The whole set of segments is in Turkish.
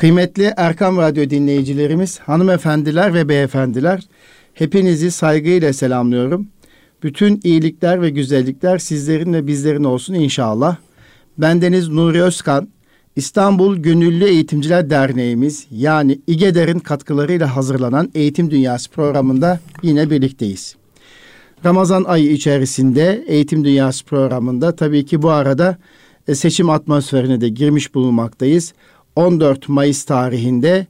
Kıymetli Erkam Radyo dinleyicilerimiz, hanımefendiler ve beyefendiler, hepinizi saygıyla selamlıyorum. Bütün iyilikler ve güzellikler sizlerin ve bizlerin olsun inşallah. Bendeniz Nuri Özkan, İstanbul Gönüllü Eğitimciler Derneğimiz yani İGEDER'in katkılarıyla hazırlanan Eğitim Dünyası programında yine birlikteyiz. Ramazan ayı içerisinde Eğitim Dünyası programında tabii ki bu arada e, seçim atmosferine de girmiş bulunmaktayız. 14 Mayıs tarihinde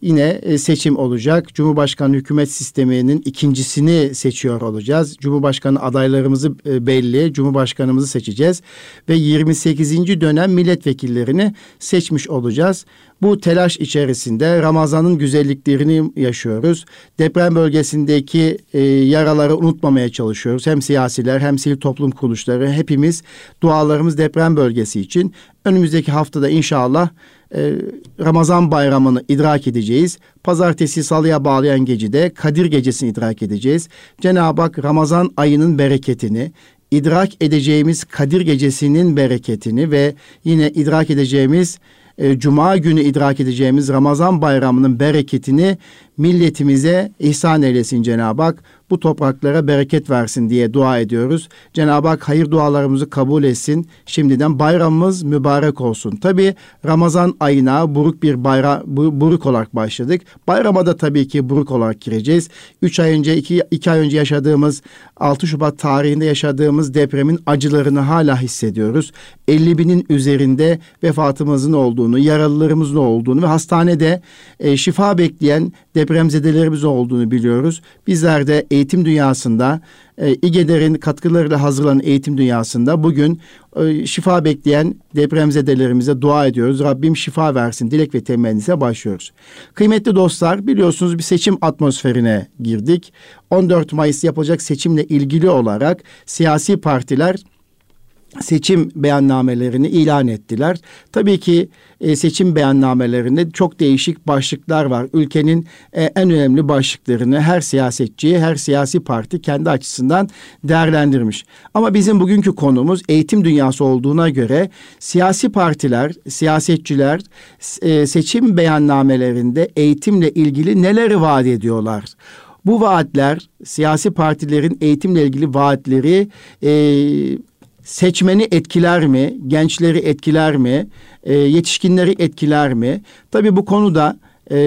yine e, seçim olacak. Cumhurbaşkanı hükümet sisteminin ikincisini seçiyor olacağız. Cumhurbaşkanı adaylarımızı e, belli, Cumhurbaşkanımızı seçeceğiz ve 28. dönem milletvekillerini seçmiş olacağız. Bu telaş içerisinde Ramazan'ın güzelliklerini yaşıyoruz. Deprem bölgesindeki e, yaraları unutmamaya çalışıyoruz. Hem siyasiler hem sivil toplum kuruluşları hepimiz dualarımız deprem bölgesi için. Önümüzdeki haftada inşallah e, Ramazan bayramını idrak edeceğiz. Pazartesi salıya bağlayan gecede Kadir gecesini idrak edeceğiz. Cenab-ı Hak Ramazan ayının bereketini, idrak edeceğimiz Kadir gecesinin bereketini ve yine idrak edeceğimiz e, Cuma günü idrak edeceğimiz Ramazan bayramının bereketini milletimize ihsan eylesin Cenab-ı Hak. Bu topraklara bereket versin diye dua ediyoruz. Cenab-ı Hak hayır dualarımızı kabul etsin. Şimdiden bayramımız mübarek olsun. Tabi Ramazan ayına buruk bir bayram buruk olarak başladık. Bayrama da tabii ki buruk olarak gireceğiz. Üç ay önce, iki, iki ay önce yaşadığımız 6 Şubat tarihinde yaşadığımız depremin acılarını hala hissediyoruz. 50 binin üzerinde vefatımızın olduğunu, yaralılarımızın olduğunu ve hastanede e, şifa bekleyen depremzedelerimiz olduğunu biliyoruz. Bizler de eğitim dünyasında e, İGEDER'in katkılarıyla hazırlanan eğitim dünyasında bugün e, şifa bekleyen depremzedelerimize dua ediyoruz. Rabbim şifa versin dilek ve temennimize başlıyoruz. Kıymetli dostlar biliyorsunuz bir seçim atmosferine girdik. 14 Mayıs yapılacak seçimle ilgili olarak siyasi partiler seçim beyannamelerini ilan ettiler. Tabii ki e, seçim beyannamelerinde çok değişik başlıklar var. Ülkenin e, en önemli başlıklarını her siyasetçi, her siyasi parti kendi açısından değerlendirmiş. Ama bizim bugünkü konumuz eğitim dünyası olduğuna göre siyasi partiler, siyasetçiler e, seçim beyannamelerinde eğitimle ilgili neleri vaat ediyorlar? Bu vaatler siyasi partilerin eğitimle ilgili vaatleri e, seçmeni etkiler mi? Gençleri etkiler mi? E, yetişkinleri etkiler mi? Tabii bu konuda e,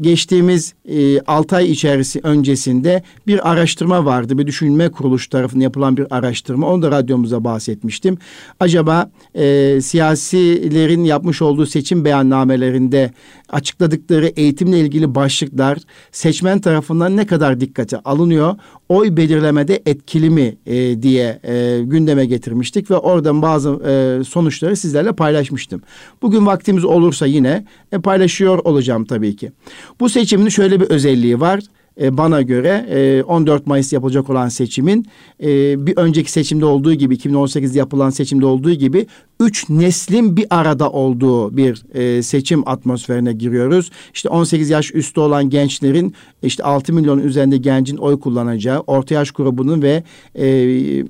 geçtiğimiz e, 6 ay içerisi öncesinde bir araştırma vardı. Bir düşünme kuruluş tarafından yapılan bir araştırma. Onu da radyomuza bahsetmiştim. Acaba e, siyasilerin yapmış olduğu seçim beyannamelerinde açıkladıkları eğitimle ilgili başlıklar seçmen tarafından ne kadar dikkate alınıyor? Oy belirlemede etkili mi e, diye e, gündeme getirmiştik ve oradan bazı e, sonuçları sizlerle paylaşmıştım. Bugün vaktimiz olursa yine e, paylaşıyor olacağım tabii ki. Bu seçimin şöyle bir özelliği var. E, bana göre e, 14 Mayıs yapılacak olan seçimin e, bir önceki seçimde olduğu gibi 2018'de yapılan seçimde olduğu gibi üç neslin bir arada olduğu bir e, seçim atmosferine giriyoruz. İşte 18 yaş üstü olan gençlerin işte 6 milyon üzerinde gencin oy kullanacağı, orta yaş grubunun ve e,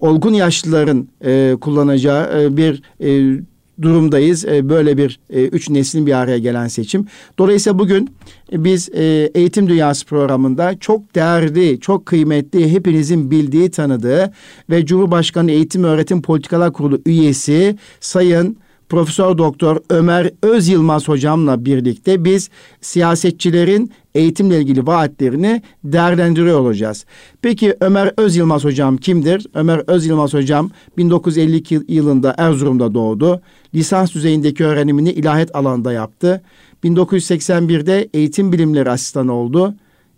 olgun yaşlıların e, kullanacağı e, bir e, durumdayız. E, böyle bir e, üç neslin bir araya gelen seçim. Dolayısıyla bugün e, biz Eğitim Dünyası programında çok değerli, çok kıymetli, hepinizin bildiği, tanıdığı ve Cumhurbaşkanı Eğitim Öğretim Politikalar Kurulu üyesi Sayın Profesör Doktor Ömer Öz Yılmaz hocamla birlikte biz siyasetçilerin eğitimle ilgili vaatlerini değerlendiriyor olacağız. Peki Ömer Öz Yılmaz hocam kimdir? Ömer Öz Yılmaz hocam 1952 yılında Erzurum'da doğdu. Lisans düzeyindeki öğrenimini ilahiyat alanında yaptı. 1981'de eğitim bilimleri asistanı oldu.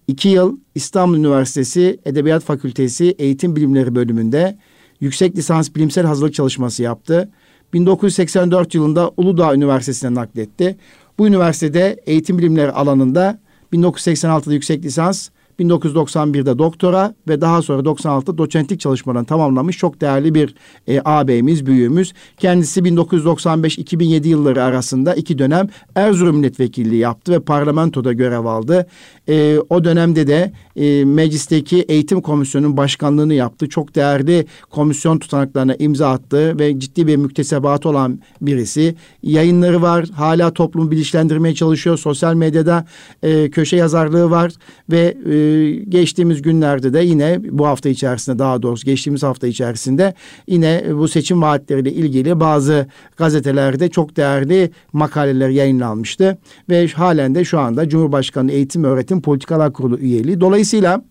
İki yıl İstanbul Üniversitesi Edebiyat Fakültesi Eğitim Bilimleri bölümünde yüksek lisans bilimsel hazırlık çalışması yaptı. 1984 yılında Uludağ Üniversitesi'ne nakletti. Bu üniversitede eğitim bilimleri alanında 1986'da yüksek lisans, 1991'de doktora ve daha sonra 96'da doçentlik çalışmalarını tamamlamış çok değerli bir e, ağabeyimiz, büyüğümüz. Kendisi 1995-2007 yılları arasında iki dönem Erzurum milletvekilliği yaptı ve parlamentoda görev aldı. E, o dönemde de e, meclisteki eğitim komisyonunun başkanlığını yaptı. Çok değerli komisyon tutanaklarına imza attı ve ciddi bir müktesebat olan birisi. Yayınları var, hala toplumu bilinçlendirmeye çalışıyor. Sosyal medyada e, köşe yazarlığı var ve e, geçtiğimiz günlerde de yine bu hafta içerisinde daha doğrusu geçtiğimiz hafta içerisinde yine bu seçim vaatleriyle ilgili bazı gazetelerde çok değerli makaleler yayınlanmıştı ve halen de şu anda Cumhurbaşkanı Eğitim Öğretim Politikalar Kurulu üyeliği. Dolayısıyla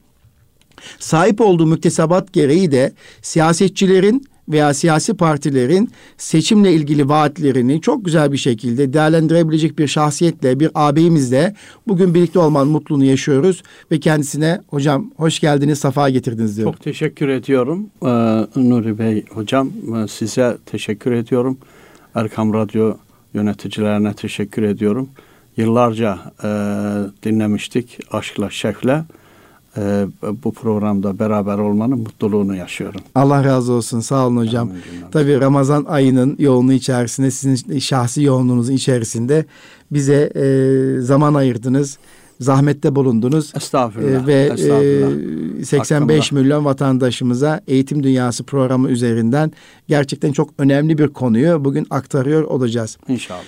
sahip olduğu müktesebat gereği de siyasetçilerin veya siyasi partilerin seçimle ilgili vaatlerini çok güzel bir şekilde değerlendirebilecek bir şahsiyetle, bir ağabeyimizle bugün birlikte olmanın mutluluğunu yaşıyoruz ve kendisine hocam hoş geldiniz, safa getirdiniz diyorum. Çok teşekkür ediyorum ee, Nuri Bey hocam. Ee, size teşekkür ediyorum. Erkam Radyo yöneticilerine teşekkür ediyorum. Yıllarca e, dinlemiştik aşkla şefle e, bu programda beraber olmanın mutluluğunu yaşıyorum. Allah razı olsun. Sağ olun hocam. Tabii Ramazan ayının yoğunluğu içerisinde sizin şahsi yoğunluğunuzun içerisinde bize e, zaman ayırdınız. Zahmette bulundunuz. Estağfurullah. E, ve estağfurullah. E, 85 Hakkında. milyon vatandaşımıza Eğitim Dünyası programı üzerinden gerçekten çok önemli bir konuyu bugün aktarıyor olacağız. İnşallah.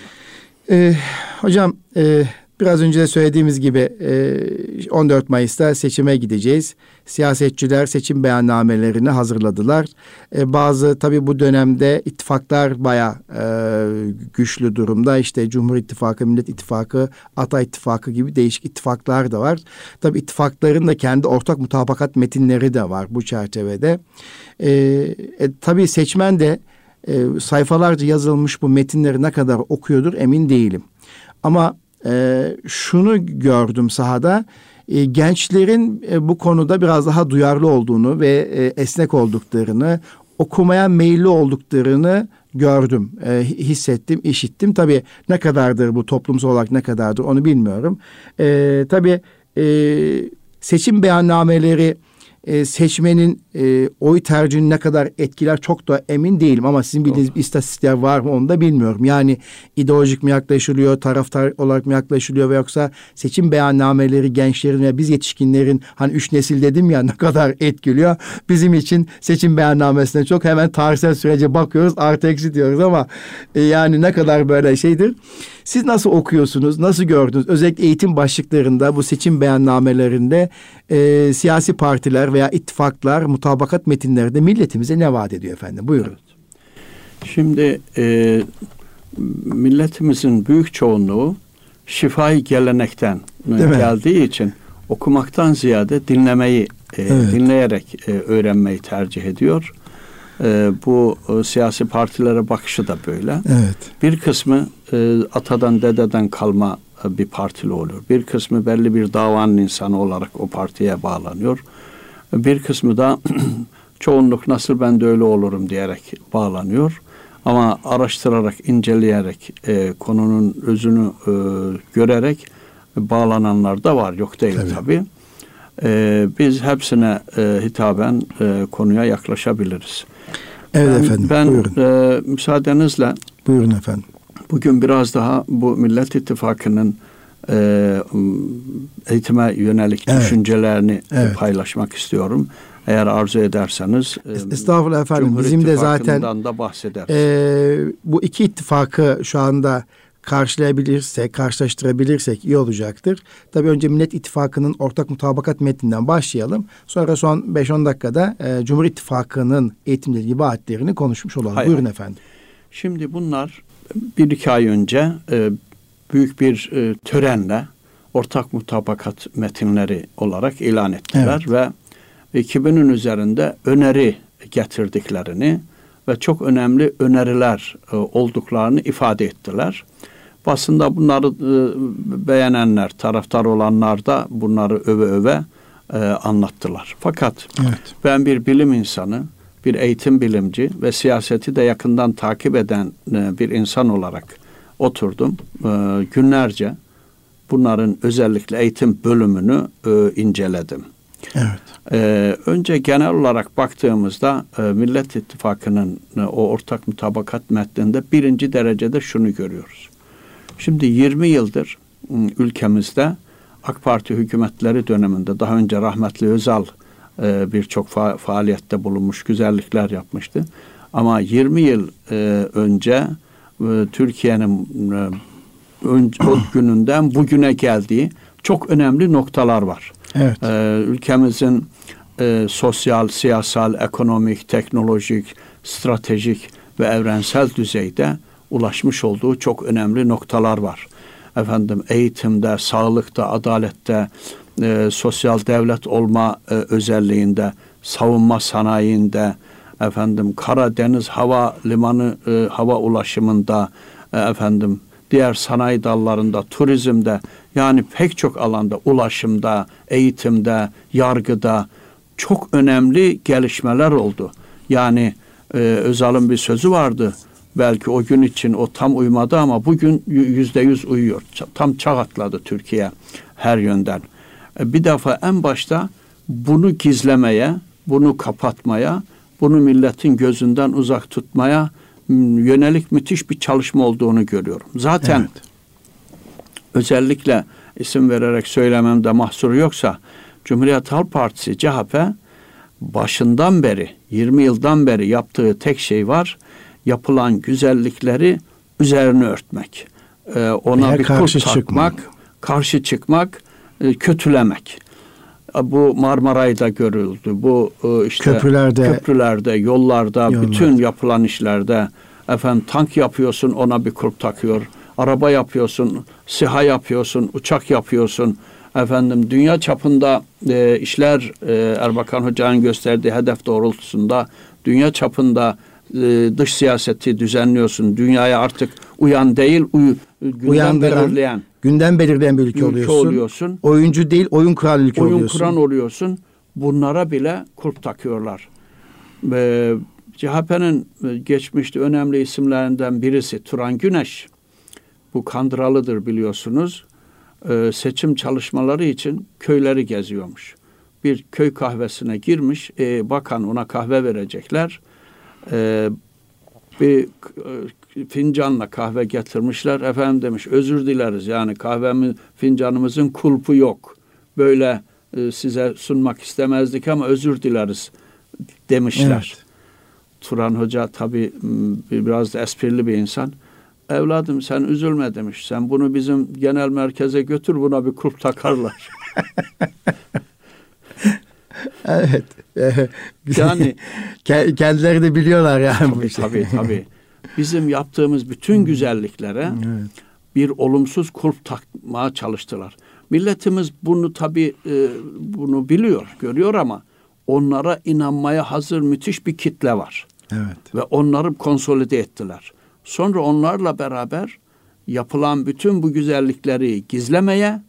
E, hocam e, Biraz önce de söylediğimiz gibi 14 Mayıs'ta seçime gideceğiz. Siyasetçiler seçim beyannamelerini hazırladılar. Bazı tabii bu dönemde ittifaklar baya güçlü durumda. İşte Cumhur İttifakı, Millet İttifakı, Ata İttifakı gibi değişik ittifaklar da var. Tabii ittifakların da kendi ortak mutabakat metinleri de var bu çerçevede. E, tabii seçmen de e, sayfalarca yazılmış bu metinleri ne kadar okuyordur emin değilim. Ama e, şunu gördüm sahada. E, gençlerin e, bu konuda biraz daha duyarlı olduğunu ve e, esnek olduklarını, okumaya meyilli olduklarını gördüm, e, hissettim, işittim. Tabii ne kadardır bu toplumsal olarak ne kadardır onu bilmiyorum. E, tabii e, seçim beyannameleri e, seçmenin e, oy tercihini ne kadar etkiler çok da emin değilim ama sizin bildiğiniz bir istatistikler var mı onu da bilmiyorum. Yani ideolojik mi yaklaşılıyor, taraftar olarak mı yaklaşılıyor ve yoksa seçim beyannameleri gençlerin ve biz yetişkinlerin hani üç nesil dedim ya ne kadar etkiliyor. Bizim için seçim beyannamesine çok hemen tarihsel sürece bakıyoruz artı eksi diyoruz ama e, yani ne kadar böyle şeydir. Siz nasıl okuyorsunuz, nasıl gördünüz? Özellikle eğitim başlıklarında bu seçim beyannamelerinde e, siyasi partiler veya ittifaklar mutabakat metinlerinde milletimize ne vaat ediyor efendim? Buyurun. Evet. Şimdi e, milletimizin büyük çoğunluğu şifai gelenekten geldiği için okumaktan ziyade dinlemeyi e, evet. dinleyerek e, öğrenmeyi tercih ediyor. E, bu e, siyasi partilere bakışı da böyle. Evet. Bir kısmı e, atadan dededen kalma e, bir partili oluyor. Bir kısmı belli bir davanın insanı olarak o partiye bağlanıyor. Bir kısmı da çoğunluk nasıl ben de öyle olurum diyerek bağlanıyor. Ama araştırarak, inceleyerek, e, konunun özünü e, görerek bağlananlar da var. Yok değil tabii. tabii. E, biz hepsine e, hitaben e, konuya yaklaşabiliriz. Evet ben, efendim. Ben buyurun. E, müsaadenizle Buyurun efendim. Bugün biraz daha bu Millet İttifakı'nın e, eğitime yönelik evet. düşüncelerini evet. paylaşmak istiyorum. Eğer arzu ederseniz. E, Estağfurullah efendim. Cumhur Bizim de zaten da bahsederiz. E, bu iki ittifakı şu anda karşılayabilirsek, karşılaştırabilirsek iyi olacaktır. Tabii önce Millet İttifakı'nın ortak mutabakat metninden başlayalım. Sonra son 5-10 dakikada e, Cumhur İttifakı'nın eğitimle ilgili vaatlerini konuşmuş olalım. Hayır. Buyurun efendim. Şimdi bunlar bir iki ay önce e, büyük bir e, törenle ortak mutabakat metinleri olarak ilan ettiler evet. ve 2000'in üzerinde öneri getirdiklerini ve çok önemli öneriler e, olduklarını ifade ettiler. Basında bunları e, beğenenler, taraftar olanlar da bunları öve öve e, anlattılar. Fakat evet. ben bir bilim insanı, bir eğitim bilimci ve siyaseti de yakından takip eden e, bir insan olarak oturdum. E, günlerce bunların özellikle eğitim bölümünü e, inceledim. Evet. Ee, önce genel olarak baktığımızda e, Millet İttifakı'nın e, o ortak mutabakat metninde birinci derecede şunu görüyoruz. Şimdi 20 yıldır ülkemizde AK Parti hükümetleri döneminde daha önce rahmetli Özal e, birçok fa- faaliyette bulunmuş, güzellikler yapmıştı. Ama 20 yıl e, önce Türkiye'nin e, o gününden bugüne geldiği çok önemli noktalar var. Evet. Ee, ülkemizin e, sosyal, siyasal, ekonomik, teknolojik, stratejik ve evrensel düzeyde ulaşmış olduğu çok önemli noktalar var. Efendim eğitimde, sağlıkta, adalette, e, sosyal devlet olma e, özelliğinde, savunma sanayinde, efendim Karadeniz hava limanı e, hava ulaşımında, e, efendim diğer sanayi dallarında, turizmde yani pek çok alanda ulaşımda, eğitimde, yargıda çok önemli gelişmeler oldu. Yani e, Özal'ın bir sözü vardı. Belki o gün için o tam uymadı ama bugün yüzde yüz uyuyor. Tam çağ atladı Türkiye her yönden. E, bir defa en başta bunu gizlemeye, bunu kapatmaya, bunu milletin gözünden uzak tutmaya yönelik müthiş bir çalışma olduğunu görüyorum. Zaten Evet. özellikle isim vererek söylememde mahsur yoksa Cumhuriyet Halk Partisi CHP başından beri 20 yıldan beri yaptığı tek şey var. Yapılan güzellikleri üzerine örtmek. Ee, ona Veya bir karşı kurt takmak, çıkmak. karşı çıkmak, e, kötülemek. Bu Marmaray'da görüldü. Bu e, işte Köprülerde. köprülerde, yollarda, Yollarda. bütün yapılan işlerde efendim tank yapıyorsun ona bir kulp takıyor. Araba yapıyorsun, siha yapıyorsun, uçak yapıyorsun. Efendim dünya çapında e, işler e, Erbakan Hoca'nın gösterdiği hedef doğrultusunda dünya çapında e, dış siyaseti düzenliyorsun. Dünyaya artık uyan değil, uyu, gündem Uyandıran, belirleyen Gündem belirleyen bir ülke, ülke oluyorsun. oluyorsun. Oyuncu değil, oyun kuran ülke oyun oluyorsun. kuran oluyorsun. Bunlara bile kulp takıyorlar. Ve CHP'nin e, geçmişte önemli isimlerinden birisi Turan Güneş. Bu Kandıralıdır biliyorsunuz. Ee, seçim çalışmaları için köyleri geziyormuş. Bir köy kahvesine girmiş. e, bakan ona kahve verecekler. Ee, bir e, fincanla kahve getirmişler. Efendim demiş özür dileriz yani kahvemiz fincanımızın kulpu yok. Böyle e, size sunmak istemezdik ama özür dileriz demişler. Evet. Turan Hoca tabii m, biraz da esprili bir insan. Evladım sen üzülme demiş. Sen bunu bizim genel merkeze götür buna bir kulp takarlar. Evet. Yani- Ke- kendileri de biliyorlar yani bu tabii işi. tabii tabii. Bizim yaptığımız bütün güzelliklere Evet. bir olumsuz kulp takmaya çalıştılar. Milletimiz bunu tabii e, bunu biliyor, görüyor ama onlara inanmaya hazır müthiş bir kitle var. Evet. ve onları konsolide ettiler. Sonra onlarla beraber yapılan bütün bu güzellikleri gizlemeye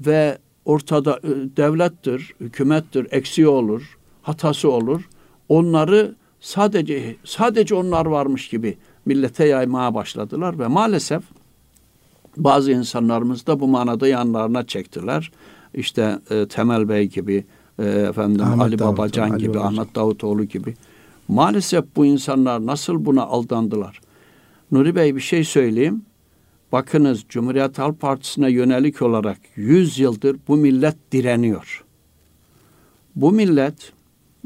ve ortada e, devlettir, hükümettir, eksiği olur, hatası olur. Onları sadece sadece onlar varmış gibi millete yaymaya başladılar ve maalesef bazı insanlarımız da bu manada yanlarına çektiler. İşte e, Temel Bey gibi, e, efendim Ahmet Ali Davutoğlu, Babacan Ali gibi, Babacan. Ahmet Davutoğlu gibi. Maalesef bu insanlar nasıl buna aldandılar? Nuri Bey bir şey söyleyeyim. Bakınız Cumhuriyet Halk Partisi'ne yönelik olarak 100 yıldır bu millet direniyor. Bu millet,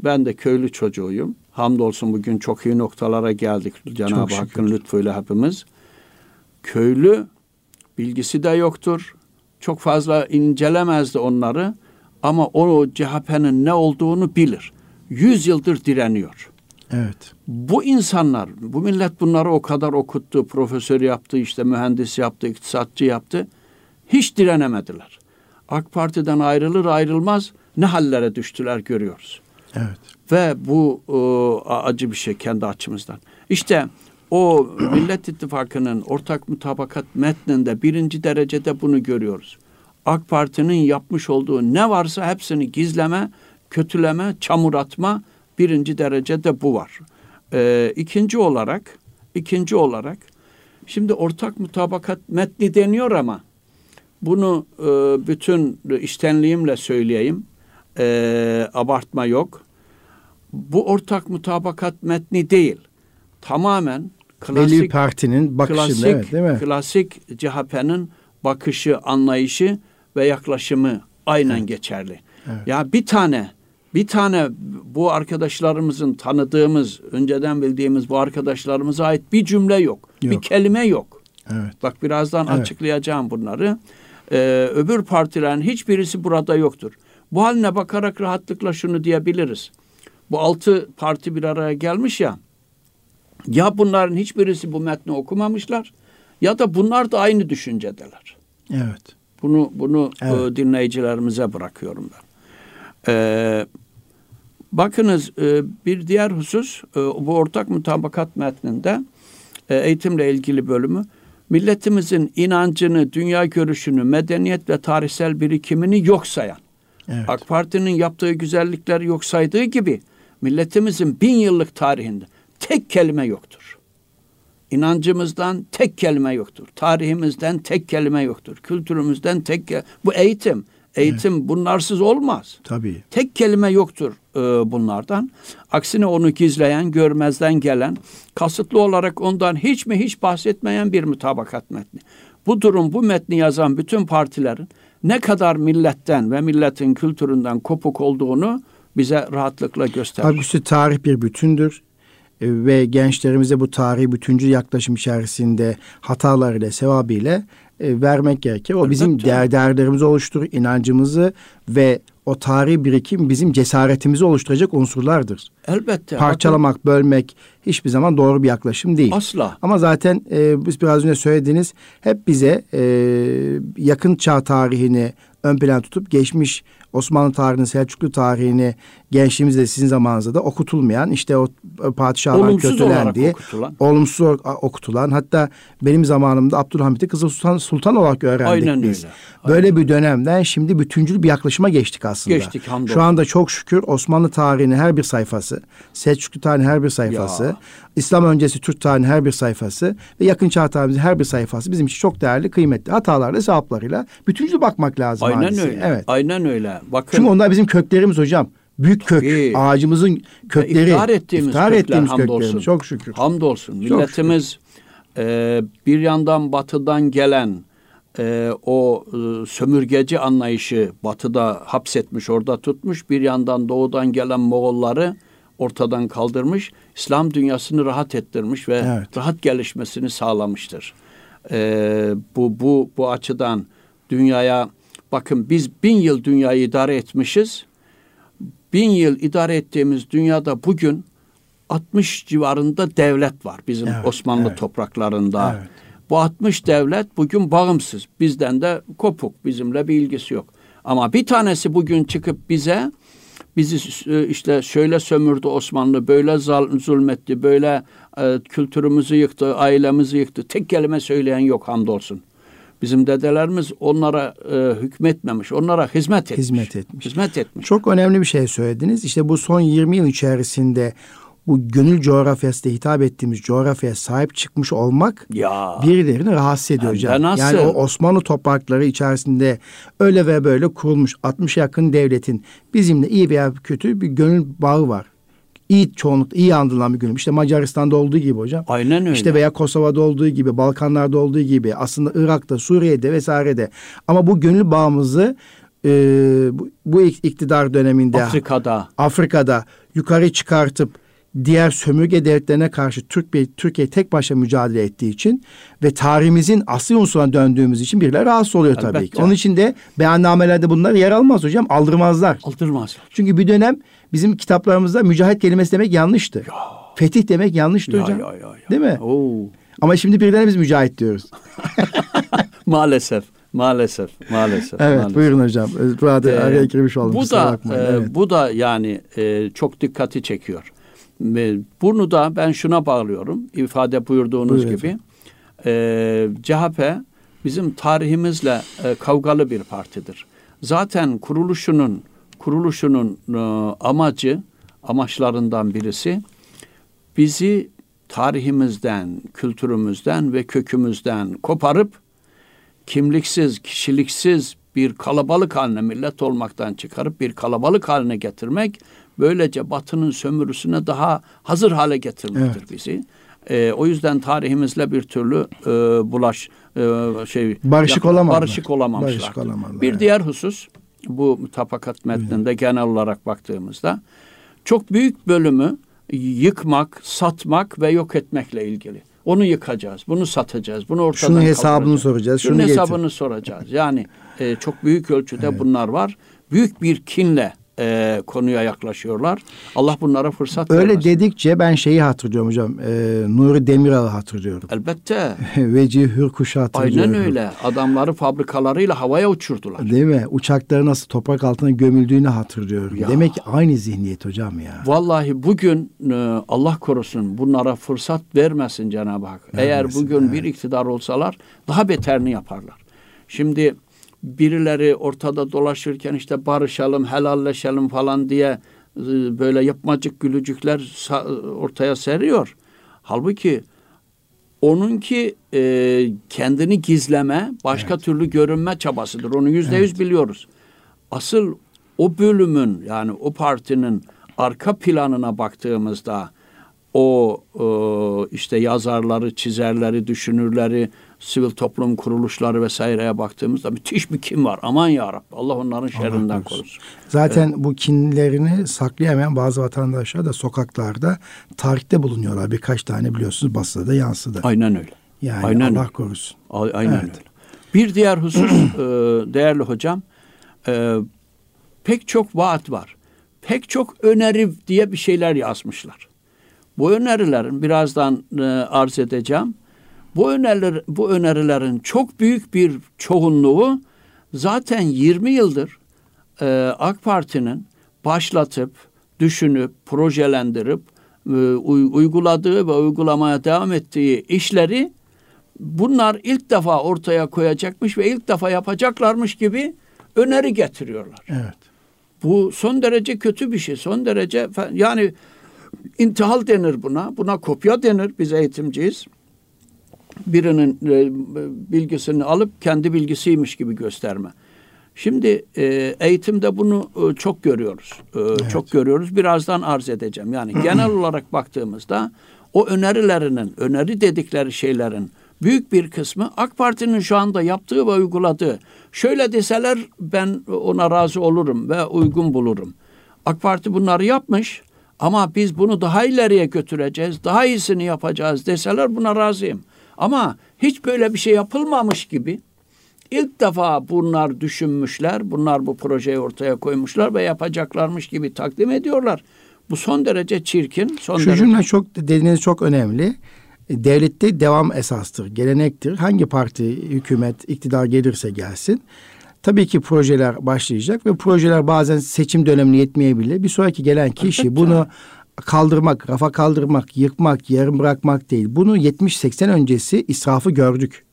ben de köylü çocuğuyum. Hamdolsun bugün çok iyi noktalara geldik Cenab-ı. Hakk'ın lütfuyla hepimiz. Köylü bilgisi de yoktur. Çok fazla incelemezdi onları ama o CHP'nin ne olduğunu bilir. 100 yıldır direniyor. Evet. Bu insanlar, bu millet bunları o kadar okuttu, profesör yaptı, işte mühendis yaptı, iktisatçı yaptı. Hiç direnemediler. AK Parti'den ayrılır ayrılmaz ne hallere düştüler görüyoruz. Evet. Ve bu e, acı bir şey kendi açımızdan. İşte o Millet İttifakı'nın ortak mutabakat metninde birinci derecede bunu görüyoruz. AK Parti'nin yapmış olduğu ne varsa hepsini gizleme, kötüleme, çamur atma birinci derecede bu var. E, ikinci olarak, ikinci olarak şimdi ortak mutabakat metni deniyor ama bunu e, bütün iştenliğimle söyleyeyim. E, abartma yok. Bu ortak mutabakat metni değil. Tamamen klasik Belli partinin bakışında klasik, evet, değil mi? Klasik CHP'nin bakışı, anlayışı ve yaklaşımı aynen Evet. geçerli. Evet. Ya bir tane bir tane bu arkadaşlarımızın tanıdığımız, önceden bildiğimiz bu arkadaşlarımıza ait bir cümle yok. Bir Yok. kelime yok. Evet. Bak birazdan Evet. açıklayacağım bunları. Ee, öbür partilerin hiçbirisi burada yoktur. Bu haline bakarak rahatlıkla şunu diyebiliriz. Bu altı parti bir araya gelmiş ya. Ya bunların hiçbirisi bu metni okumamışlar ya da bunlar da aynı düşüncedeler. Evet. Bunu bunu Evet. e, dinleyicilerimize bırakıyorum ben. Ee, bakınız e, bir diğer husus e, bu ortak mutabakat metninde e, eğitimle ilgili bölümü milletimizin inancını, dünya görüşünü, medeniyet ve tarihsel birikimini yok sayan Evet. AK Parti'nin yaptığı güzellikleri yok saydığı gibi milletimizin bin yıllık tarihinde tek kelime yoktur. İnancımızdan tek kelime yoktur. Tarihimizden tek kelime yoktur. Kültürümüzden tek ke- bu eğitim. Eğitim bunlarsız olmaz. Tabii. Tek kelime yoktur e, bunlardan. Aksine onu gizleyen, görmezden gelen, kasıtlı olarak ondan hiç mi hiç bahsetmeyen bir mutabakat metni. Bu durum bu metni yazan bütün partilerin ne kadar milletten ve milletin kültüründen kopuk olduğunu bize rahatlıkla gösterir. Halbuki tarih bir bütündür E, ve gençlerimize bu tarihi bütüncül yaklaşım içerisinde hatalarıyla, sevabıyla e, vermek gerekir. O bizim Elbette. değer, değerlerimizi oluşturur, inancımızı ve o tarihi birikim bizim cesaretimizi oluşturacak unsurlardır. Elbette. Parçalamak, bölmek hiçbir zaman doğru bir yaklaşım değil. asla. Ama zaten e, biz biraz önce söylediğiniz hep bize e, yakın çağ tarihini ön plan tutup geçmiş Osmanlı tarihini, Selçuklu tarihini gençliğimizde sizin zamanınızda da okutulmayan işte o padişahların Olumsuz olarak kötülendiği, okutulan. olumsuz okutulan hatta benim zamanımda Abdülhamit'i Kızıl Sultan, Sultan olarak öğrendik Aynen biz. öyle. Böyle bir dönemden şimdi bütüncül bir yaklaşıma geçtik aslında. Geçtik, hamdolsun. Şu anda çok şükür Osmanlı tarihinin her bir sayfası, Selçuklu tarihinin her bir sayfası, Ya. İslam öncesi Türk tarihinin her bir sayfası ve yakın çağ tarihimizin her bir sayfası bizim için çok değerli, kıymetli. Hatalarla, sevaplarıyla bütüncül bakmak lazım. Aynen hadiseye. öyle. Evet. Aynen öyle. Bakın Çünkü onlar bizim köklerimiz hocam. Büyük kök, Tabii. ağacımızın kökleri. İftihar ettiğimiz iftihar kökler, ettiğimiz hamdolsun. köklerimiz. Çok şükür. Hamdolsun. Milletimiz e, bir yandan batıdan gelen e, o e, sömürgeci anlayışı batıda hapsetmiş, orada tutmuş. Bir yandan doğudan gelen Moğolları ortadan kaldırmış. İslam dünyasını rahat ettirmiş ve Evet. rahat gelişmesini sağlamıştır. E, bu, bu, bu açıdan dünyaya bakın biz bin yıl dünyayı idare etmişiz. Bin yıl idare ettiğimiz dünyada bugün 60 civarında devlet var bizim Evet, Osmanlı evet. topraklarında. Evet. Bu 60 devlet bugün bağımsız. Bizden de kopuk. Bizimle bir ilgisi yok. Ama bir tanesi bugün çıkıp bize bizi e, işte şöyle sömürdü Osmanlı, böyle zulmetti, böyle e, kültürümüzü yıktı, ailemizi yıktı. Tek kelime söyleyen yok hamdolsun. Bizim dedelerimiz onlara e, hükmetmemiş, onlara hizmet etmiş. Hizmet etmiş. Hizmet etmiş. Çok önemli bir şey söylediniz. İşte bu son 20 yıl içerisinde bu gönül coğrafyasında hitap ettiğimiz coğrafyaya sahip çıkmış olmak Ya. birilerini rahatsız ediyor hocam. nasıl? Yani o Osmanlı toprakları içerisinde öyle ve böyle kurulmuş 60 yakın devletin bizimle iyi veya kötü bir gönül bağı var. İyi çoğunlukla iyi andılan bir gönül. İşte Macaristan'da olduğu gibi hocam. Aynen öyle. İşte veya Kosova'da olduğu gibi, Balkanlarda olduğu gibi, aslında Irak'ta, Suriye'de vesairede. Ama bu gönül bağımızı e, bu, bu iktidar döneminde Afrika'da. Afrika'da yukarı çıkartıp diğer sömürge devletlerine karşı Türkiye, Türkiye tek başına mücadele ettiği için ve tarihimizin asli unsuruna döndüğümüz için birileri rahatsız oluyor tabii Elbette. ki. Onun için de beyannamelerde bunlar yer almaz hocam, aldırmazlar. Aldırmazlar. Çünkü bir dönem bizim kitaplarımızda mücahit kelimesi demek yanlıştı. Fetih demek yanlıştı Ya, hocam. ya, ya, ya. Değil mi? Oo. Ama şimdi birden biz mücahit diyoruz. Maalesef. Maalesef. Maalesef. Evet maalesef. buyurun hocam. Burada Ee, araya girmiş oldum. Bu da e, Evet. bu da yani e, çok dikkati çekiyor. Ve Bunu da ben şuna bağlıyorum. ifade buyurduğunuz Buyurun gibi. E, CHP bizim tarihimizle e, kavgalı bir partidir. Zaten kuruluşunun kuruluşunun e, amacı amaçlarından birisi bizi tarihimizden, kültürümüzden ve kökümüzden koparıp kimliksiz, kişiliksiz bir kalabalık haline millet olmaktan çıkarıp bir kalabalık haline getirmek böylece batının sömürüsüne daha hazır hale getirmektir evet. bizi. E, o yüzden tarihimizle bir türlü e, bulaş e, şey barışık olamadılar. Barışık olamamışlar. Barışık olamadılar. Bir evet. diğer husus bu mutabakat metninde evet. genel olarak baktığımızda çok büyük bölümü yıkmak, satmak ve yok etmekle ilgili. Onu yıkacağız, bunu satacağız, bunu ortadan Şunun hesabını soracağız, şunu Şunun hesabını soracağız. Yani e, çok büyük ölçüde evet. bunlar var. Büyük bir kinle e, konuya yaklaşıyorlar. Allah bunlara fırsat Öyle vermesin. dedikçe ben şeyi hatırlıyorum hocam. E, Nuri Demiral'ı hatırlıyorum. Elbette. Veci Hürkuş'u hatırlıyorum. Aynen öyle. Adamları fabrikalarıyla havaya uçurdular. Değil mi? Uçakları nasıl toprak altına gömüldüğünü hatırlıyorum. Ya. Demek ki aynı zihniyet hocam ya. Vallahi bugün e, Allah korusun bunlara fırsat vermesin Cenab-ı Hak. Vermesin, Eğer bugün evet. bir iktidar olsalar daha beterini yaparlar. Şimdi birileri ortada dolaşırken işte barışalım, helalleşelim falan diye e, böyle yapmacık gülücükler ortaya seriyor. Halbuki onunki e, kendini gizleme, başka evet. türlü görünme çabasıdır. Onu yüzde yüz biliyoruz. Asıl o bölümün yani o partinin arka planına baktığımızda o e, işte yazarları, çizerleri, düşünürleri, sivil toplum kuruluşları vesaireye baktığımızda müthiş bir kim var. Aman ya Rabbi Allah onların şerrinden Allah korusun. Zaten evet. bu kinlerini saklayamayan bazı vatandaşlar da sokaklarda tarihte bulunuyorlar. Birkaç tane biliyorsunuz basında da yansıdı. Aynen öyle. Yani Aynen Allah öyle. korusun. Aynen evet. öyle. Bir diğer husus e, değerli hocam e, pek çok vaat var. Pek çok öneri diye bir şeyler yazmışlar. Bu önerilerin birazdan e, arz edeceğim. Bu öneriler bu önerilerin çok büyük bir çoğunluğu zaten 20 yıldır e, AK Parti'nin başlatıp, düşünüp, projelendirip e, uyguladığı ve uygulamaya devam ettiği işleri bunlar ilk defa ortaya koyacakmış ve ilk defa yapacaklarmış gibi öneri getiriyorlar. Evet. Bu son derece kötü bir şey. Son derece yani intihal denir buna. Buna kopya denir. Biz eğitimciyiz. Birinin e, bilgisini alıp kendi bilgisiymiş gibi gösterme. Şimdi e, eğitimde bunu e, çok görüyoruz. E, evet. Çok görüyoruz. Birazdan arz edeceğim. Yani genel olarak baktığımızda o önerilerinin, öneri dedikleri şeylerin büyük bir kısmı AK Parti'nin şu anda yaptığı ve uyguladığı. Şöyle deseler ben ona razı olurum ve uygun bulurum. AK Parti bunları yapmış ama biz bunu daha ileriye götüreceğiz, daha iyisini yapacağız deseler buna razıyım. Ama hiç böyle bir şey yapılmamış gibi ilk defa bunlar düşünmüşler, bunlar bu projeyi ortaya koymuşlar ve yapacaklarmış gibi takdim ediyorlar. Bu son derece çirkin. Son Şu derece... cümle çok dediğiniz çok önemli. Devlette devam esastır, gelenektir. Hangi parti, hükümet, iktidar gelirse gelsin Tabii ki projeler başlayacak ve projeler bazen seçim dönemine yetmeyebilir. Bir sonraki gelen kişi bunu kaldırmak, rafa kaldırmak, yıkmak, yarım bırakmak değil. Bunu 70-80 öncesi israfı gördük.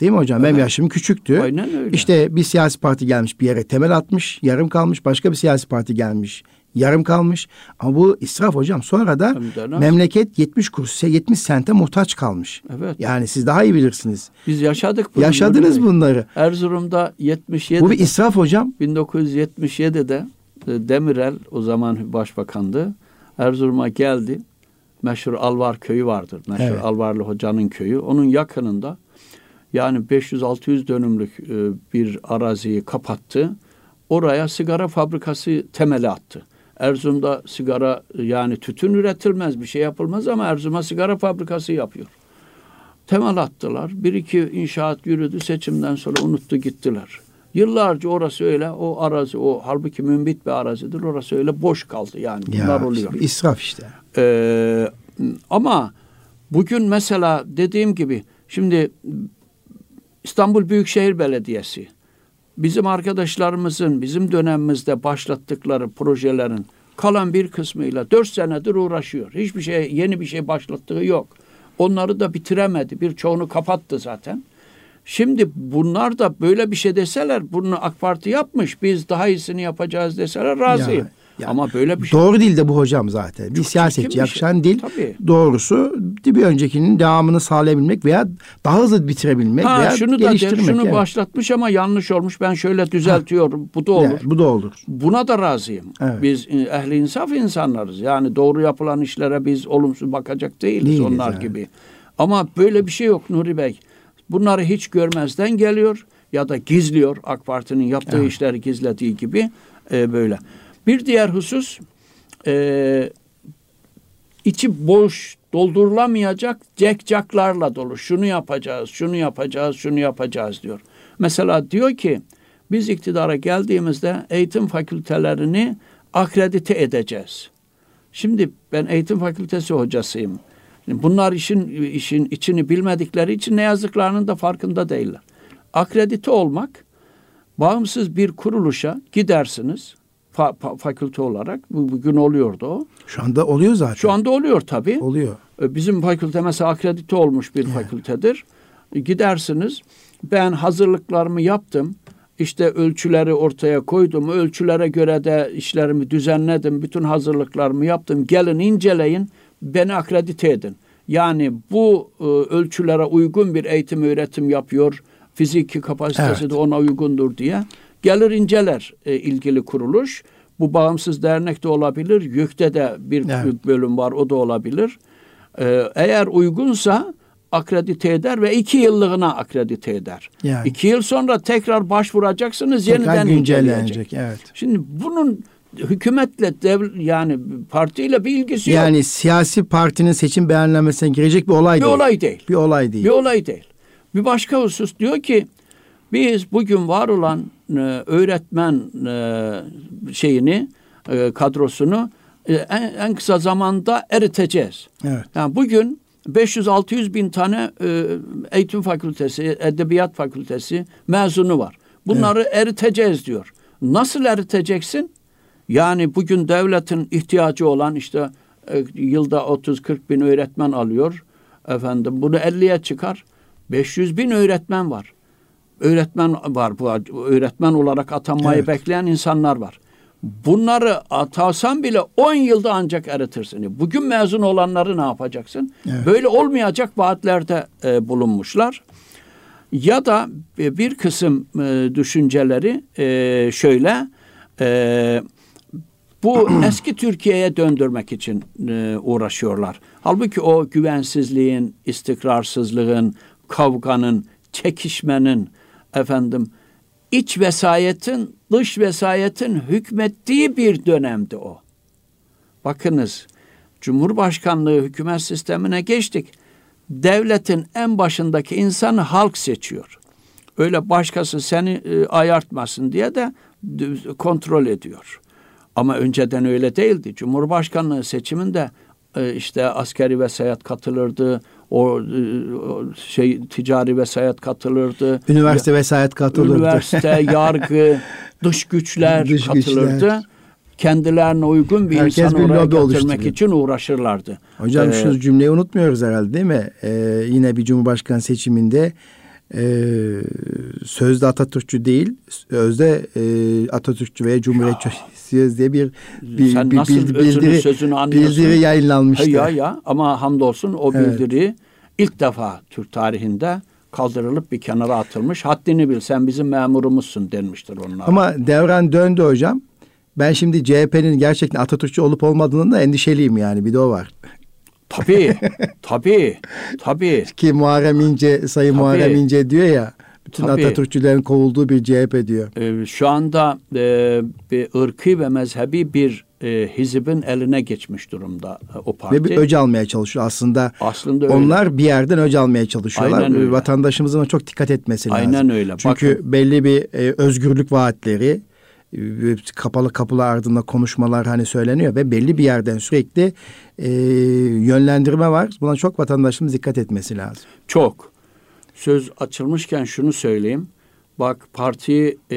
Değil mi hocam? Evet. Benim yaşım küçüktü. Aynen öyle. İşte bir siyasi parti gelmiş bir yere temel atmış, yarım kalmış. Başka bir siyasi parti gelmiş, yarım kalmış. Ama bu israf hocam. Sonra da memleket 70 kuruş, 70 sente muhtaç kalmış. Evet. Yani siz daha iyi bilirsiniz. Biz yaşadık bunları. Yaşadınız bunları. Erzurum'da 77. Bu bir israf hocam. 1977'de e, Demirel o zaman başbakandı. Erzurum'a geldi. Meşhur Alvar köyü vardır. Meşhur evet. Alvarlı hocanın köyü. Onun yakınında yani 500-600 dönümlük e, bir araziyi kapattı. Oraya sigara fabrikası temeli attı. Erzurum'da sigara yani tütün üretilmez bir şey yapılmaz ama Erzurum'a sigara fabrikası yapıyor. Temel attılar. Bir iki inşaat yürüdü. Seçimden sonra unuttu gittiler. Yıllarca orası öyle o arazi o halbuki mümbit bir arazidir. Orası öyle boş kaldı yani bunlar ya, oluyor. İsraf işte. Ee, ama bugün mesela dediğim gibi şimdi İstanbul Büyükşehir Belediyesi bizim arkadaşlarımızın bizim dönemimizde başlattıkları projelerin kalan bir kısmıyla dört senedir uğraşıyor. Hiçbir şey yeni bir şey başlattığı yok. Onları da bitiremedi. Birçoğunu kapattı zaten. Şimdi bunlar da böyle bir şey deseler bunu AK Parti yapmış biz daha iyisini yapacağız deseler razıyım. Ya. Yani Ama böyle bir şey. Doğru değil de bu hocam zaten. Bir Çok siyasetçi çirkin bir yakışan şey. dil Tabii. doğrusu bir öncekinin devamını sağlayabilmek veya daha hızlı bitirebilmek Ha veya şunu da der, geliştirmek. şunu evet. başlatmış ama yanlış olmuş. Ben şöyle düzeltiyorum. Bu da olur. Yani bu da olur. Buna da razıyım. Evet. Biz e, ehli insaf insanlarız. Yani doğru yapılan işlere biz olumsuz bakacak değiliz, Değiliz onlar yani. gibi. Ama böyle bir şey yok Nuri Bey. Bunları hiç görmezden geliyor ya da gizliyor. AK Parti'nin yaptığı Evet. işleri gizlediği gibi e, böyle. Bir diğer husus e, içi boş doldurulamayacak cekcaklarla dolu. Şunu yapacağız, şunu yapacağız, şunu yapacağız diyor. Mesela diyor ki biz iktidara geldiğimizde eğitim fakültelerini akredite edeceğiz. Şimdi ben eğitim fakültesi hocasıyım. Bunlar işin işin içini bilmedikleri için ne yazdıklarının da farkında değiller. Akredite olmak bağımsız bir kuruluşa gidersiniz fa- fa- fakülte olarak. Bu, bugün oluyordu o. Şu anda oluyor zaten. Şu anda oluyor tabii. oluyor. E, Bizim fakülte mesela akredite olmuş bir fakültedir. E, Gidersiniz. Ben hazırlıklarımı yaptım. İşte ölçüleri ortaya koydum. Ölçülere göre de işlerimi düzenledim. Bütün hazırlıklarımı yaptım. Gelin inceleyin. Beni akredite edin. Yani bu e, ölçülere uygun bir eğitim öğretim yapıyor. Fiziki kapasitesi Evet. de ona uygundur diye. Gelir inceler e, ilgili kuruluş. Bu bağımsız dernek de olabilir. YÖK'te de bir Evet. bölüm var o da olabilir. Ee, eğer uygunsa akredite eder ve iki yıllığına akredite eder. Yani. İki yıl sonra tekrar başvuracaksınız Tekrar yeniden güncellenecek. Evet. Şimdi bunun hükümetle dev, yani partiyle bir ilgisi yok. Yani siyasi partinin seçim beyannamesine girecek bir olay Bir değil. olay değil. Bir olay değil. Bir olay değil. Bir başka husus diyor ki biz bugün var olan e, öğretmen e, şeyini e, kadrosunu e, en, en kısa zamanda eriteceğiz. Evet. Yani bugün 500-600 bin tane e, eğitim fakültesi, edebiyat fakültesi mezunu var. Bunları eriteceğiz diyor. Nasıl eriteceksin? Yani bugün devletin ihtiyacı olan işte e, yılda 30-40 bin öğretmen alıyor. Efendim bunu 50'ye çıkar. 500 bin öğretmen var. Öğretmen var. Bu öğretmen olarak atanmayı Evet. bekleyen insanlar var. Bunları atasan bile 10 yılda ancak eritirsin. Bugün mezun olanları ne yapacaksın? Evet. Böyle olmayacak vaatlerde e, bulunmuşlar. Ya da bir kısım e, düşünceleri e, şöyle e, bu eski Türkiye'ye döndürmek için e, uğraşıyorlar. Halbuki o güvensizliğin, istikrarsızlığın, kavganın, çekişmenin, efendim iç vesayetin, dış vesayetin hükmettiği bir dönemdi o. Bakınız, Cumhurbaşkanlığı hükümet sistemine geçtik. Devletin en başındaki insanı halk seçiyor. Öyle başkası seni e, ayartmasın diye de kontrol ediyor. Ama önceden öyle değildi. Cumhurbaşkanlığı seçiminde e, işte askeri vesayet katılırdı, o, e, o şey ticari vesayet katılırdı. Üniversite vesayet katılırdı. Üniversite, yargı, dış güçler Dış katılırdı. güçler. Kendilerine uygun bir Herkes insanı bir oraya getirmek için uğraşırlardı. Hocam Ee, şu cümleyi unutmuyoruz herhalde değil mi? Ee, yine bir cumhurbaşkanı seçiminde e, sözde Atatürkçü değil, özde e, Atatürkçü ve Cumhuriyetçisiyiz diye bir, bir, Sen bir nasıl bildiri, sözünü anlıyorsun? bildiri yayınlanmıştı. Ya ya ama hamdolsun o Evet. bildiri ilk defa Türk tarihinde kaldırılıp bir kenara atılmış. Haddini bil sen bizim memurumuzsun denmiştir onlara. Ama devran döndü hocam. Ben şimdi CHP'nin gerçekten Atatürkçü olup olmadığından da endişeliyim yani bir de o var. Tabii, tabii, tabii. Ki Muharrem İnce, Sayın Tabii. Muharrem İnce diyor ya bütün Tabii. Atatürkçülerin kovulduğu bir CHP diyor. Ee, şu anda e, bir ırkı ve mezhebi bir e, hizibin eline geçmiş durumda e, o parti. Ve bir öc almaya çalışıyor aslında. Aslında öyle. Onlar bir yerden öc almaya çalışıyorlar. Aynen öyle. Vatandaşımızın çok dikkat etmesi lazım. Aynen öyle. Çünkü Bakın. belli bir e, özgürlük vaatleri kapalı kapılar ardında konuşmalar hani söyleniyor ve belli bir yerden sürekli e, yönlendirme var. Buna çok vatandaşımız dikkat etmesi lazım. Çok. Söz açılmışken şunu söyleyeyim. Bak partiyi e,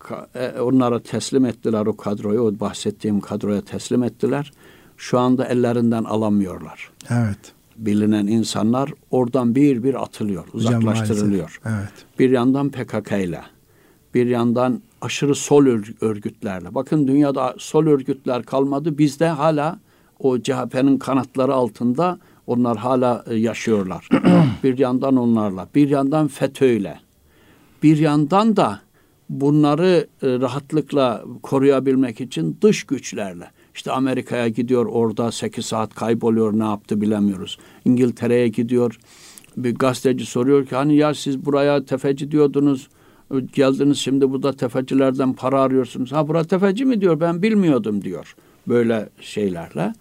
ka- e, onlara teslim ettiler o kadroyu, o bahsettiğim kadroya teslim ettiler. Şu anda ellerinden alamıyorlar. Evet. Bilinen insanlar oradan bir bir atılıyor, Hocam uzaklaştırılıyor. maalesef. Evet. Bir yandan PKK ile, bir yandan aşırı sol örgütlerle. Bakın dünyada sol örgütler kalmadı. Bizde hala o CHP'nin kanatları altında onlar hala e, yaşıyorlar. bir yandan onlarla, bir yandan FETÖ'yle, bir yandan da bunları e, rahatlıkla koruyabilmek için dış güçlerle. İşte Amerika'ya gidiyor orada 8 saat kayboluyor ne yaptı bilemiyoruz. İngiltere'ye gidiyor bir gazeteci soruyor ki hani ya siz buraya tefeci diyordunuz geldiniz şimdi burada tefecilerden para arıyorsunuz. Ha bura tefeci mi diyor ben bilmiyordum diyor böyle şeylerle.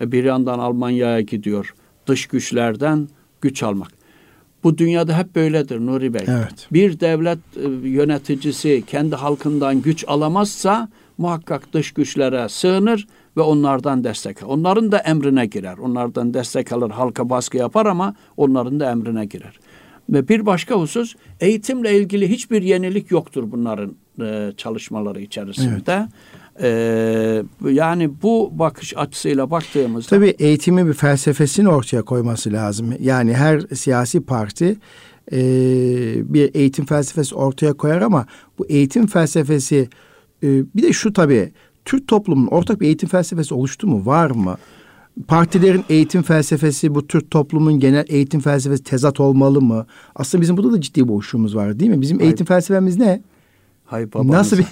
E, bir yandan Almanya'ya gidiyor dış güçlerden güç almak. Bu dünyada hep böyledir Nuri Bey. Evet. Bir devlet e, yöneticisi kendi halkından güç alamazsa muhakkak dış güçlere sığınır ve onlardan destek alır. Onların da emrine girer. Onlardan destek alır, halka baskı yapar ama onların da emrine girer. Ve bir başka husus eğitimle ilgili hiçbir yenilik yoktur bunların e, çalışmaları içerisinde. Evet. Ee, yani bu bakış açısıyla baktığımızda tabii eğitimi bir felsefesini ortaya koyması lazım. Yani her siyasi parti e, bir eğitim felsefesi ortaya koyar ama bu eğitim felsefesi e, bir de şu tabii Türk toplumunun ortak bir eğitim felsefesi oluştu mu? Var mı? Partilerin eğitim felsefesi bu Türk toplumun genel eğitim felsefesi tezat olmalı mı? Aslında bizim burada da ciddi boşluğumuz var değil mi? Bizim Hayır. eğitim felsefemiz ne? Hay babanıza, Nasıl bir...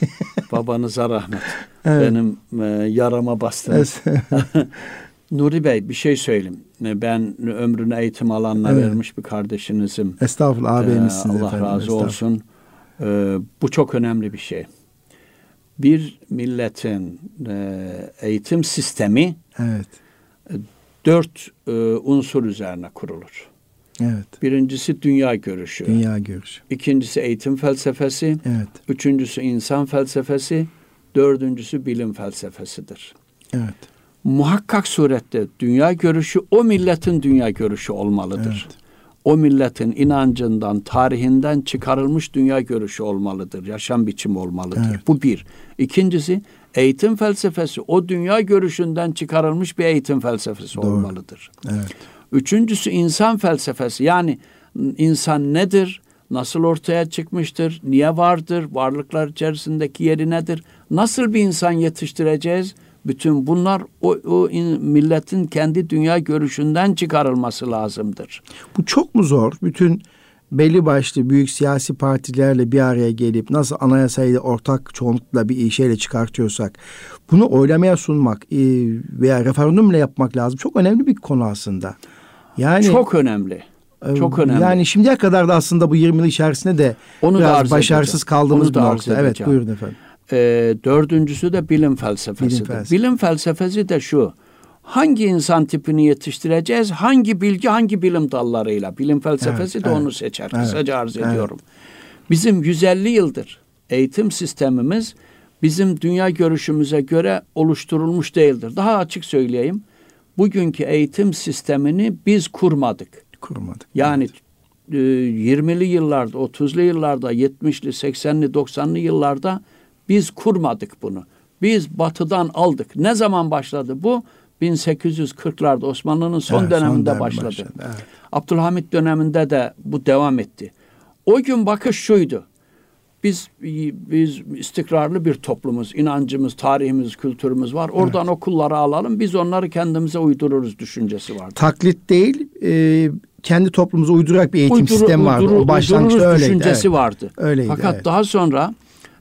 babanıza rahmet. Evet. Benim e, yarama bastınız. Nuri Bey bir şey söyleyeyim. E, ben ömrünü eğitim alanına evet. vermiş bir kardeşinizim. Estağfurullah ağabeyimizsiniz ee, Allah efendim, razı olsun. Ee, bu çok önemli bir şey. Bir milletin e, eğitim sistemi evet. Dört e, unsur üzerine kurulur. Evet. Birincisi dünya görüşü. Dünya görüşü. İkincisi eğitim felsefesi. Evet. Üçüncüsü insan felsefesi. Dördüncüsü bilim felsefesidir. Evet. Muhakkak surette dünya görüşü o milletin dünya görüşü olmalıdır. Evet. O milletin inancından, tarihinden çıkarılmış dünya görüşü olmalıdır. Yaşam biçimi olmalıdır. Evet. Bu bir. İkincisi eğitim felsefesi o dünya görüşünden çıkarılmış bir eğitim felsefesi Doğru. olmalıdır. Evet. Üçüncüsü insan felsefesi. Yani insan nedir? Nasıl ortaya çıkmıştır? Niye vardır? Varlıklar içerisindeki yeri nedir? Nasıl bir insan yetiştireceğiz? Bütün bunlar o, o milletin kendi dünya görüşünden çıkarılması lazımdır. Bu çok mu zor? Bütün belli başlı büyük siyasi partilerle bir araya gelip nasıl anayasayı ortak çoğunlukla bir şeyle çıkartıyorsak bunu oylamaya sunmak e, veya referandumla yapmak lazım. Çok önemli bir konu aslında. Yani çok önemli. E, çok önemli. Yani şimdiye kadar da aslında bu 20 yıl içerisinde de Onu biraz da başarısız kaldığımız Onu bir nokta. Evet buyurun efendim. Ee, dördüncüsü de bilim felsefesidir. Bilim, felsefe. bilim felsefesi de şu. Hangi insan tipini yetiştireceğiz? Hangi bilgi, hangi bilim dallarıyla? Bilim felsefesi evet, de evet, onu seçer. Evet, Kısaca arz evet. ediyorum. Bizim 150 yıldır eğitim sistemimiz bizim dünya görüşümüze göre oluşturulmuş değildir. Daha açık söyleyeyim bugünkü eğitim sistemini biz kurmadık. Kurmadık. Yani evet. 20'li yıllarda, 30'lu yıllarda, 70'li, 80'li, 90'lı yıllarda biz kurmadık bunu. Biz batıdan aldık. Ne zaman başladı bu? 1840'larda Osmanlı'nın son evet, döneminde son başladı. başladı evet. Abdülhamit döneminde de bu devam etti. O gün bakış şuydu biz biz istikrarlı bir toplumuz, inancımız, tarihimiz, kültürümüz var. Oradan evet. okulları alalım, biz onları kendimize uydururuz düşüncesi var. Taklit değil, e, kendi toplumumuza uydurarak bir eğitim Uydur, sistemi vardı. Uydur, o başlangıçta öyleydi. düşüncesi evet. vardı. Öyleydi. Fakat evet. daha sonra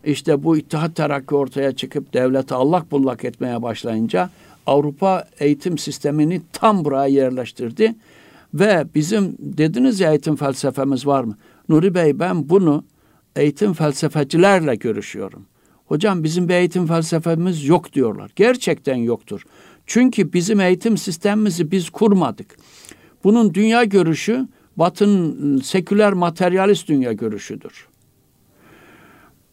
işte bu İttihat Terakki ortaya çıkıp devleti allak bullak etmeye başlayınca Avrupa eğitim sistemini tam buraya yerleştirdi. Ve bizim dediniz ya eğitim felsefemiz var mı? Nuri Bey ben bunu eğitim felsefecilerle görüşüyorum. Hocam bizim bir eğitim felsefemiz yok diyorlar. Gerçekten yoktur. Çünkü bizim eğitim sistemimizi biz kurmadık. Bunun dünya görüşü Batı'nın seküler materyalist dünya görüşüdür.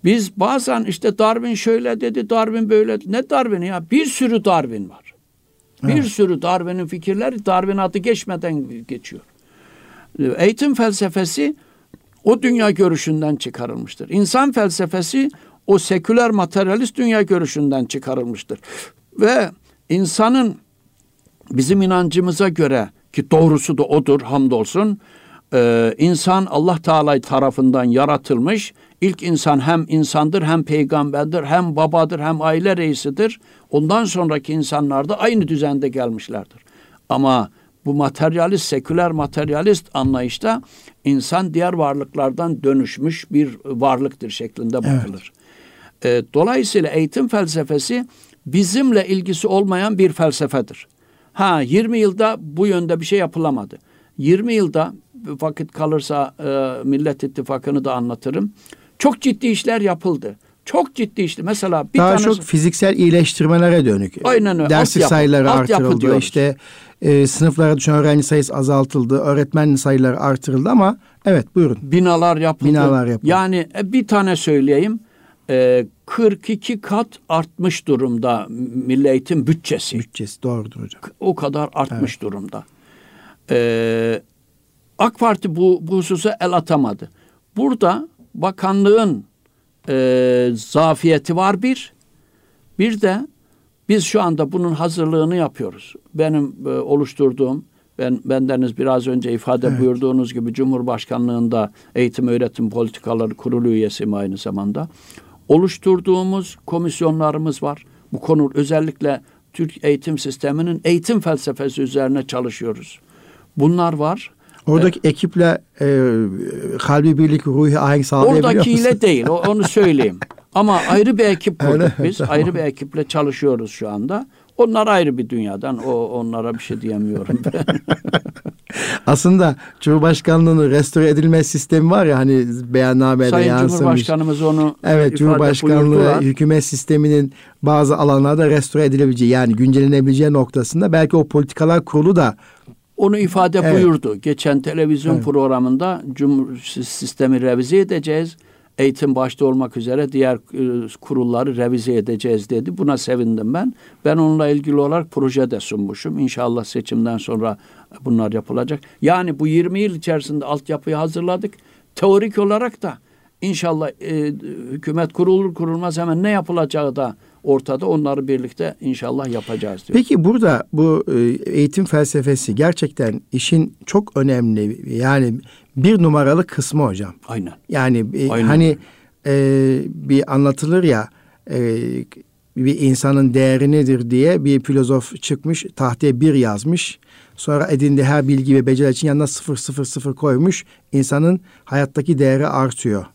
Biz bazen işte Darwin şöyle dedi, Darwin böyle dedi. Ne Darwin ya? Bir sürü Darwin var. Bir evet. sürü Darwin'in fikirleri Darwin adı geçmeden geçiyor. Eğitim felsefesi o dünya görüşünden çıkarılmıştır. İnsan felsefesi o seküler materyalist dünya görüşünden çıkarılmıştır. Ve insanın bizim inancımıza göre ki doğrusu da odur hamdolsun Ee, insan Allah Teala tarafından yaratılmış. İlk insan hem insandır hem peygamberdir hem babadır hem aile reisidir. Ondan sonraki insanlar da aynı düzende gelmişlerdir. Ama bu materyalist, seküler materyalist anlayışta insan diğer varlıklardan dönüşmüş bir varlıktır şeklinde bakılır. Evet. E, dolayısıyla eğitim felsefesi bizimle ilgisi olmayan bir felsefedir. Ha 20 yılda bu yönde bir şey yapılamadı. 20 yılda vakit kalırsa e, Millet İttifakı'nı da anlatırım. Çok ciddi işler yapıldı. Çok ciddi işte. Mesela bir Daha tanesi, çok fiziksel iyileştirmelere dönük. Aynen öyle. Dersi sayıları artırıldı. İşte e, sınıflara düşen öğrenci sayısı azaltıldı. Öğretmen sayıları artırıldı ama evet buyurun. Binalar yapıldı. Binalar yapıldı. Yani e, bir tane söyleyeyim. E, 42 kat artmış durumda Milli Eğitim bütçesi. Bütçesi doğrudur hocam. O kadar artmış evet. durumda. E, AK Parti bu, bu hususa el atamadı. Burada bakanlığın e, zafiyeti var bir. Bir de biz şu anda bunun hazırlığını yapıyoruz. Benim e, oluşturduğum, ben bendeniz biraz önce ifade evet. buyurduğunuz gibi Cumhurbaşkanlığında Eğitim Öğretim Politikaları Kurulu üyesiyim aynı zamanda. Oluşturduğumuz komisyonlarımız var. Bu konu özellikle Türk eğitim sisteminin eğitim felsefesi üzerine çalışıyoruz. Bunlar var. Oradaki evet. ekiple e, kalbi birlik, ruhi ahenk sağlayabiliyor Oradakiyle değil, onu söyleyeyim. Ama ayrı bir ekip kurduk biz. Tamam. Ayrı bir ekiple çalışıyoruz şu anda. Onlar ayrı bir dünyadan. O onlara bir şey diyemiyorum. Aslında Cumhurbaşkanlığı'nın restore edilme sistemi var ya hani beyannamede Sayın yansımış. Sayın Cumhurbaşkanımız onu Evet Cumhurbaşkanlığı buyurdular. hükümet sisteminin bazı alanlarda restore edilebileceği yani güncellenebileceği noktasında belki o politikalar kurulu da onu ifade evet. buyurdu. Geçen televizyon evet. programında Cumhur sistemi revize edeceğiz. Eğitim başta olmak üzere diğer e, kurulları revize edeceğiz dedi. Buna sevindim ben. Ben onunla ilgili olarak proje de sunmuşum. İnşallah seçimden sonra bunlar yapılacak. Yani bu 20 yıl içerisinde altyapıyı hazırladık. Teorik olarak da inşallah e, hükümet kurulur kurulmaz hemen ne yapılacağı da ortada. Onları birlikte inşallah yapacağız diyor. Peki burada bu e, eğitim felsefesi gerçekten işin çok önemli yani bir numaralı kısmı hocam. Aynen. Yani e, Aynen. hani e, bir anlatılır ya e, bir insanın değeri nedir diye bir filozof çıkmış tahtaya bir yazmış. Sonra edindi her bilgi ve beceri için yanına sıfır sıfır sıfır koymuş. İnsanın hayattaki değeri artıyor.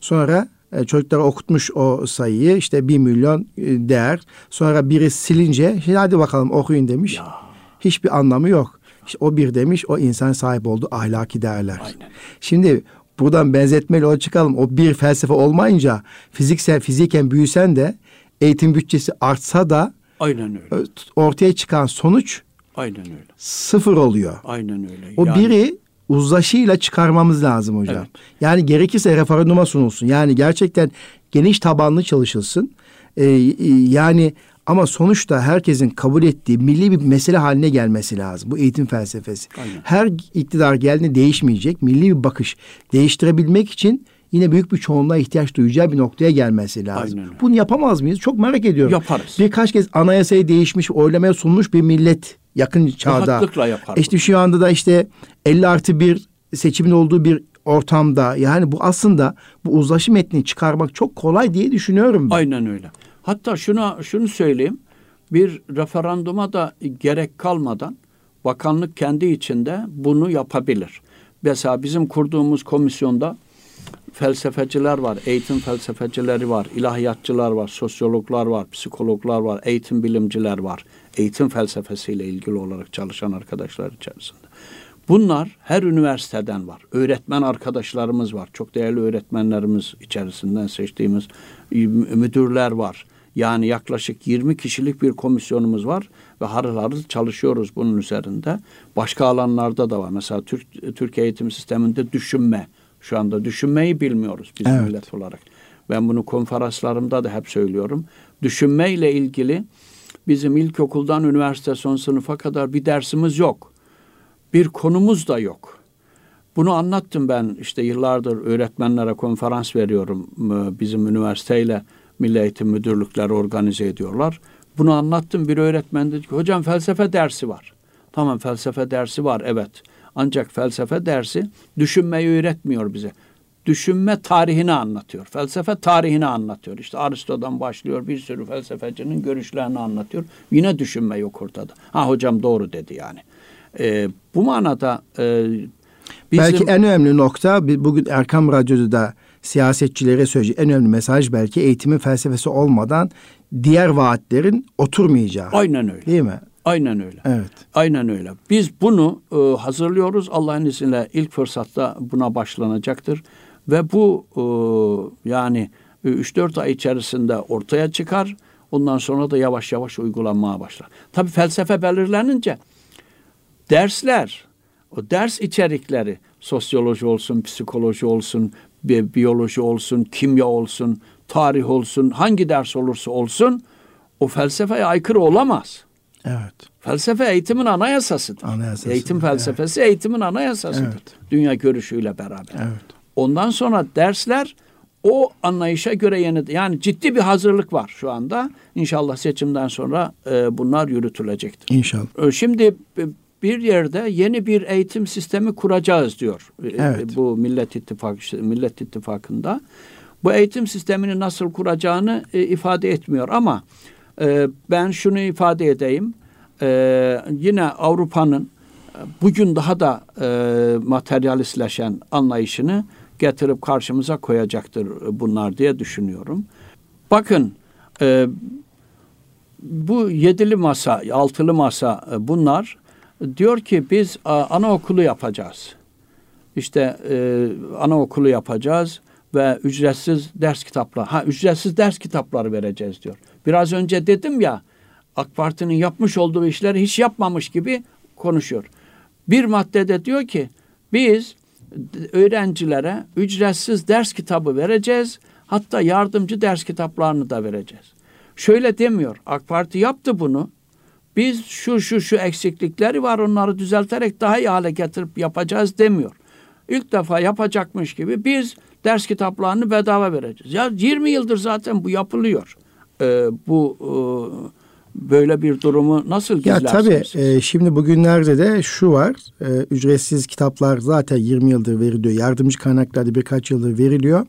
Sonra çocuklara okutmuş o sayıyı işte bir milyon e, değer. Sonra biri silince hadi bakalım okuyun demiş. Ya. Hiçbir anlamı yok. İşte o bir demiş o insan sahip olduğu ahlaki değerler. Aynen. Şimdi buradan benzetmeli o çıkalım. O bir felsefe olmayınca fiziksel fiziken büyüsen de eğitim bütçesi artsa da Aynen öyle. ortaya çıkan sonuç Aynen öyle. Sıfır oluyor. Aynen öyle. O yani, biri uzlaşıyla çıkarmamız lazım hocam. Evet. Yani gerekirse referanduma sunulsun. Yani gerçekten geniş tabanlı çalışılsın. Ee, yani ama sonuçta herkesin kabul ettiği milli bir mesele haline gelmesi lazım. Bu eğitim felsefesi. Aynen. Her iktidar geldiğinde değişmeyecek. Milli bir bakış değiştirebilmek için yine büyük bir çoğunluğa ihtiyaç duyacağı bir noktaya gelmesi lazım. Aynen. Bunu yapamaz mıyız? Çok merak ediyorum. Yaparız. Birkaç kez anayasayı değişmiş, oylamaya sunmuş bir millet yakın çağda. Rahatlıkla yaparız. İşte şu anda da işte 50 artı bir seçimin olduğu bir ortamda yani bu aslında bu uzlaşı metnini çıkarmak çok kolay diye düşünüyorum ben. Aynen öyle. Hatta şuna şunu söyleyeyim. Bir referanduma da gerek kalmadan bakanlık kendi içinde bunu yapabilir. Mesela bizim kurduğumuz komisyonda felsefeciler var, eğitim felsefecileri var, ilahiyatçılar var, sosyologlar var, psikologlar var, eğitim bilimciler var. Eğitim felsefesiyle ilgili olarak çalışan arkadaşlar içerisinde. Bunlar her üniversiteden var. Öğretmen arkadaşlarımız var. Çok değerli öğretmenlerimiz içerisinden seçtiğimiz müdürler var. Yani yaklaşık 20 kişilik bir komisyonumuz var ve harıl harıl çalışıyoruz bunun üzerinde. Başka alanlarda da var. Mesela Türk, Türk eğitim sisteminde düşünme. Şu anda düşünmeyi bilmiyoruz biz evet. millet olarak. Ben bunu konferanslarımda da hep söylüyorum. Düşünmeyle ilgili bizim ilkokuldan üniversite son sınıfa kadar bir dersimiz yok bir konumuz da yok. Bunu anlattım ben işte yıllardır öğretmenlere konferans veriyorum. Bizim üniversiteyle Milli Eğitim Müdürlükleri organize ediyorlar. Bunu anlattım bir öğretmen dedi ki hocam felsefe dersi var. Tamam felsefe dersi var evet. Ancak felsefe dersi düşünmeyi öğretmiyor bize. Düşünme tarihini anlatıyor. Felsefe tarihini anlatıyor. İşte Aristo'dan başlıyor bir sürü felsefecinin görüşlerini anlatıyor. Yine düşünme yok ortada. Ha hocam doğru dedi yani. Ee, bu manada e, bizim... Belki en önemli nokta bugün Erkam Radyo'da da siyasetçilere söyleyecek en önemli mesaj belki eğitimin felsefesi olmadan diğer vaatlerin oturmayacağı. Aynen öyle. Değil mi? Aynen öyle. Evet. Aynen öyle. Biz bunu e, hazırlıyoruz. Allah'ın izniyle ilk fırsatta buna başlanacaktır. Ve bu e, yani 3-4 ay içerisinde ortaya çıkar. Ondan sonra da yavaş yavaş uygulanmaya başlar. Tabii felsefe belirlenince dersler, o ders içerikleri sosyoloji olsun, psikoloji olsun, biyoloji olsun, kimya olsun, tarih olsun, hangi ders olursa olsun o felsefeye aykırı olamaz. Evet. Felsefe eğitimin anayasasıdır. Anayasası. Eğitim felsefesi evet. eğitimin anayasasıdır. Evet. Dünya görüşüyle beraber. Evet. Ondan sonra dersler o anlayışa göre yeni yani ciddi bir hazırlık var şu anda. İnşallah seçimden sonra e, bunlar yürütülecektir. İnşallah. E, şimdi bir yerde yeni bir eğitim sistemi kuracağız diyor. E, evet. Bu Millet İttifakı Millet İttifakı'nda. Bu eğitim sistemini nasıl kuracağını e, ifade etmiyor ama e, ben şunu ifade edeyim. E, yine Avrupa'nın e, bugün daha da e, materyalistleşen anlayışını getirip karşımıza koyacaktır bunlar diye düşünüyorum. Bakın e, bu yedili masa, altılı masa e, bunlar diyor ki biz anaokulu yapacağız. İşte e, anaokulu yapacağız ve ücretsiz ders kitapları, ha ücretsiz ders kitapları vereceğiz diyor. Biraz önce dedim ya AK Parti'nin yapmış olduğu işleri hiç yapmamış gibi konuşuyor. Bir maddede diyor ki biz öğrencilere ücretsiz ders kitabı vereceğiz. Hatta yardımcı ders kitaplarını da vereceğiz. Şöyle demiyor. AK Parti yaptı bunu. Biz şu şu şu eksiklikleri var onları düzelterek daha iyi hale getirip yapacağız demiyor. İlk defa yapacakmış gibi biz ders kitaplarını bedava vereceğiz. Ya 20 yıldır zaten bu yapılıyor. Ee, bu e, böyle bir durumu nasıl gizlersiniz? Ya tabii e, şimdi bugünlerde de şu var. E, ücretsiz kitaplar zaten 20 yıldır veriliyor. Yardımcı kaynaklarda birkaç yıldır veriliyor.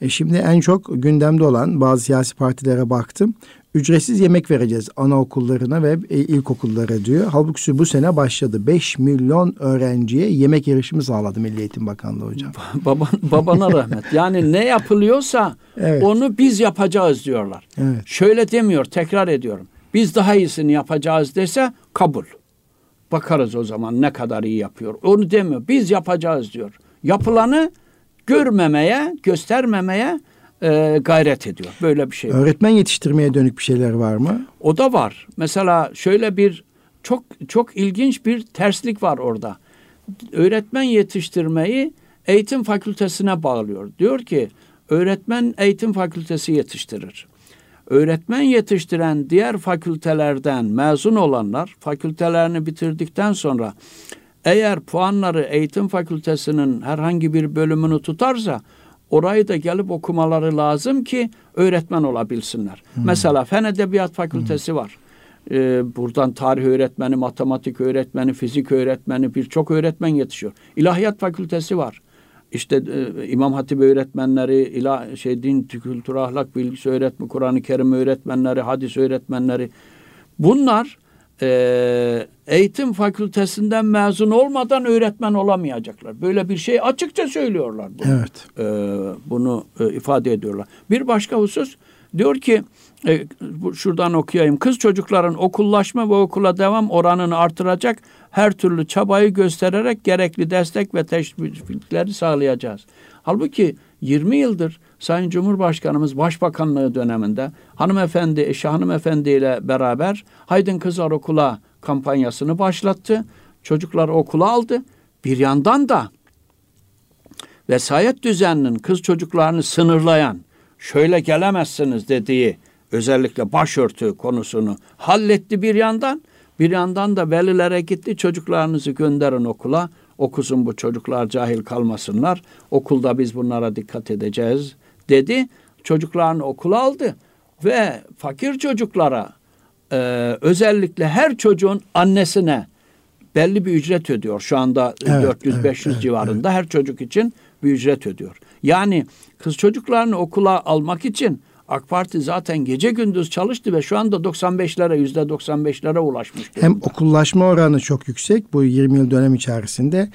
E, şimdi en çok gündemde olan bazı siyasi partilere baktım. Ücretsiz yemek vereceğiz anaokullarına ve e, ilkokullara diyor. Halbuki bu sene başladı. 5 milyon öğrenciye yemek erişimi sağladı Milli Eğitim Bakanlığı hocam. Baban, babana rahmet. Yani ne yapılıyorsa evet. onu biz yapacağız diyorlar. Evet. Şöyle demiyor tekrar ediyorum. Biz daha iyisini yapacağız dese kabul. Bakarız o zaman ne kadar iyi yapıyor. Onu demiyor. Biz yapacağız diyor. Yapılanı görmemeye, göstermemeye e, gayret ediyor. Böyle bir şey. Var. Öğretmen yetiştirmeye dönük bir şeyler var mı? O da var. Mesela şöyle bir çok çok ilginç bir terslik var orada. Öğretmen yetiştirmeyi eğitim fakültesine bağlıyor. Diyor ki öğretmen eğitim fakültesi yetiştirir. Öğretmen yetiştiren diğer fakültelerden mezun olanlar fakültelerini bitirdikten sonra eğer puanları eğitim fakültesinin herhangi bir bölümünü tutarsa orayı da gelip okumaları lazım ki öğretmen olabilsinler. Hmm. Mesela Fen Edebiyat Fakültesi hmm. var. Ee, buradan tarih öğretmeni, matematik öğretmeni, fizik öğretmeni birçok öğretmen yetişiyor. İlahiyat Fakültesi var. İşte e, İmam Hatip öğretmenleri, ilah, şey din, kültür, ahlak bilgisi öğretmeni, Kur'an-ı Kerim öğretmenleri, hadis öğretmenleri. Bunlar e, eğitim fakültesinden mezun olmadan öğretmen olamayacaklar. Böyle bir şey açıkça söylüyorlar. Bunu. Evet. E, bunu e, ifade ediyorlar. Bir başka husus diyor ki e, bu, şuradan okuyayım. Kız çocukların okullaşma ve okula devam oranını artıracak her türlü çabayı göstererek gerekli destek ve teşvikleri sağlayacağız. Halbuki 20 yıldır Sayın Cumhurbaşkanımız Başbakanlığı döneminde hanımefendi, eşi hanımefendi ile beraber Haydın Kızlar Okula kampanyasını başlattı. Çocuklar okula aldı. Bir yandan da vesayet düzeninin kız çocuklarını sınırlayan, şöyle gelemezsiniz dediği özellikle başörtü konusunu halletti bir yandan. Bir yandan da velilere gitti çocuklarınızı gönderin okula. Okusun bu çocuklar cahil kalmasınlar. Okulda biz bunlara dikkat edeceğiz dedi. Çocuklarını okula aldı ve fakir çocuklara e, özellikle her çocuğun annesine belli bir ücret ödüyor. Şu anda Evet, 400-500 evet, evet, civarında her çocuk için bir ücret ödüyor. Yani kız çocuklarını okula almak için AK Parti zaten gece gündüz çalıştı ve şu anda 95'lere yüzde 95'lere ulaşmış durumda. Hem okullaşma oranı çok yüksek. Bu 20 yıl dönem içerisinde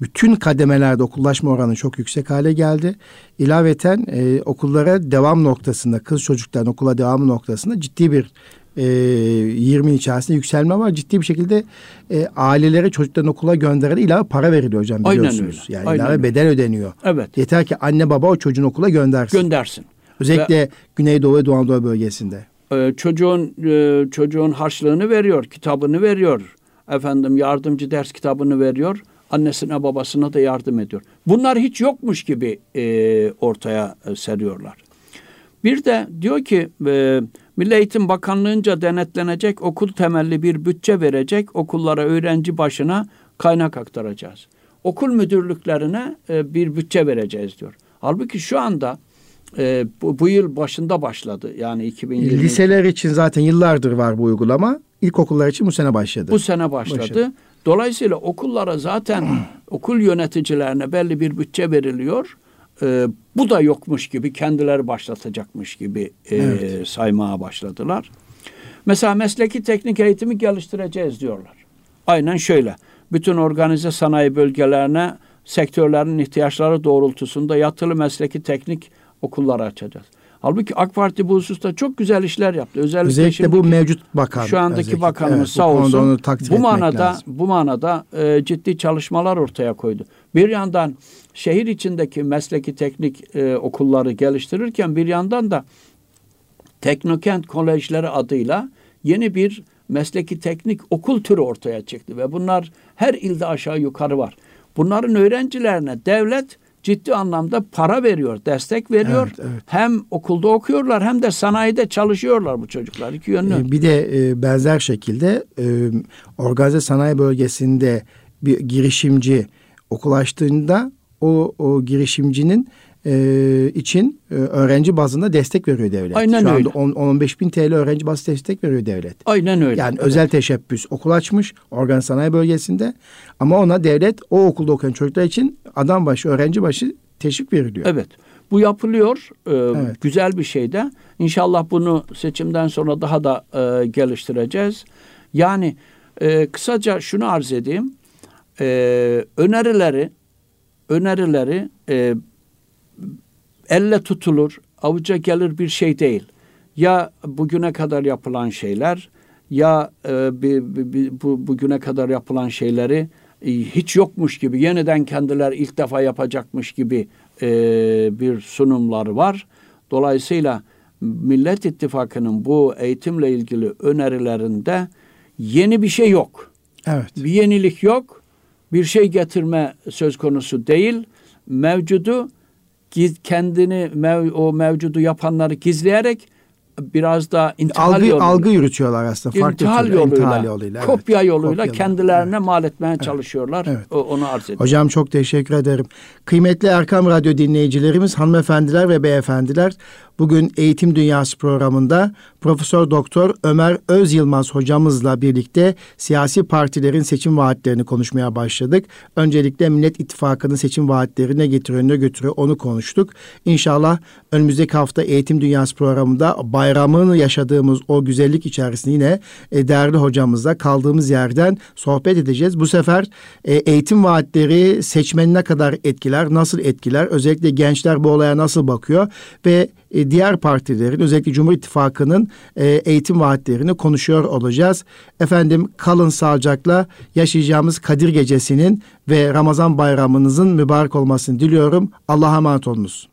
bütün kademelerde okullaşma oranı çok yüksek hale geldi. İlaveten e, okullara devam noktasında, kız çocukların okula devamı noktasında ciddi bir e, 20 içerisinde yükselme var. Ciddi bir şekilde e, ailelere çocuklarını okula göndererek ilave para veriliyor hocam Aynen biliyorsunuz. öyle. Yani Aynen ilave öyle. bedel ödeniyor. Evet. Yeter ki anne baba o çocuğun okula göndersin. Göndersin. Özellikle Güneydoğu ve Doğu Anadolu bölgesinde. Ee, çocuğun e, çocuğun harçlığını veriyor, kitabını veriyor. Efendim yardımcı ders kitabını veriyor. Annesine babasına da yardım ediyor. Bunlar hiç yokmuş gibi e, ortaya e, seriyorlar. Bir de diyor ki e, Milli Eğitim Bakanlığı'nca denetlenecek okul temelli bir bütçe verecek okullara öğrenci başına kaynak aktaracağız. Okul müdürlüklerine e, bir bütçe vereceğiz diyor. Halbuki şu anda e, bu, bu yıl başında başladı. Yani 2020 Liseler için zaten yıllardır var bu uygulama. İlkokullar için bu sene başladı. bu sene başladı. Başladı. Dolayısıyla okullara zaten okul yöneticilerine belli bir bütçe veriliyor. E, bu da yokmuş gibi kendileri başlatacakmış gibi e, Evet. saymaya başladılar. Mesela mesleki teknik eğitimi geliştireceğiz diyorlar. Aynen şöyle. Bütün organize sanayi bölgelerine sektörlerin ihtiyaçları doğrultusunda yatılı mesleki teknik okulları açacağız. Halbuki AK Parti bu hususta çok güzel işler yaptı. Özellikle, Özellikle bu mevcut bakan. şu andaki özellikle. bakanımız Evet, sağ olsun bu manada lazım. bu manada e, ciddi çalışmalar ortaya koydu. Bir yandan şehir içindeki mesleki teknik e, okulları geliştirirken bir yandan da Teknokent Kolejleri adıyla yeni bir mesleki teknik okul türü ortaya çıktı ve bunlar her ilde aşağı yukarı var. Bunların öğrencilerine devlet ciddi anlamda para veriyor, destek veriyor. Evet, evet. Hem okulda okuyorlar hem de sanayide çalışıyorlar bu çocuklar. İki yönlü. Ee, Bir de e, benzer şekilde e, organize sanayi bölgesinde bir girişimci okul açtığında o, o girişimcinin e, için e, öğrenci bazında destek veriyor devlet. Aynen Şu anda öyle. 10-15 bin TL öğrenci bazı destek veriyor devlet. Aynen öyle. Yani Evet. özel teşebbüs okul açmış organize sanayi bölgesinde ama ona devlet o okulda okuyan çocuklar için adam başı öğrenci başı teşvik veriliyor. Evet. Bu yapılıyor. Ee, Evet. Güzel bir şey de. İnşallah bunu seçimden sonra daha da e, geliştireceğiz. Yani e, kısaca şunu arz edeyim. E, önerileri önerileri e, elle tutulur, avuca gelir bir şey değil. Ya bugüne kadar yapılan şeyler ya e, bir, bir- bir- bu bugüne kadar yapılan şeyleri hiç yokmuş gibi yeniden kendiler ilk defa yapacakmış gibi e, bir sunumları var. Dolayısıyla Millet İttifakı'nın bu eğitimle ilgili önerilerinde yeni bir şey yok. Evet. Bir yenilik yok. Bir şey getirme söz konusu değil. Mevcudu kendini mev- o mevcudu yapanları gizleyerek biraz da intihal Algı, yoluyla, algı yürütüyorlar aslında. Farklı intihal türlü, yoluyla, intihal yoluyla. evet. kopya yoluyla Kopyalar. kendilerine mal etmeye çalışıyorlar. Evet. O- Onu arz ediyorum. Hocam çok teşekkür ederim. Kıymetli Erkam Radyo dinleyicilerimiz, hanımefendiler ve beyefendiler, bugün Eğitim Dünyası programında Profesör Doktor Ömer Öz Yılmaz hocamızla birlikte siyasi partilerin seçim vaatlerini konuşmaya başladık. Öncelikle Millet İttifakı'nın seçim vaatleri ne getiriyor ne götürüyor onu konuştuk. İnşallah önümüzdeki hafta Eğitim Dünyası programında bayramını yaşadığımız o güzellik içerisinde yine e, değerli hocamızla kaldığımız yerden sohbet edeceğiz. Bu sefer e, eğitim vaatleri seçmenine kadar etkiler, nasıl etkiler, özellikle gençler bu olaya nasıl bakıyor ve e, diğer partilerin özellikle Cumhur İttifakı'nın e, eğitim vaatlerini konuşuyor olacağız. Efendim kalın sağlıcakla yaşayacağımız Kadir Gecesi'nin ve Ramazan bayramınızın mübarek olmasını diliyorum. Allah'a emanet olunuz.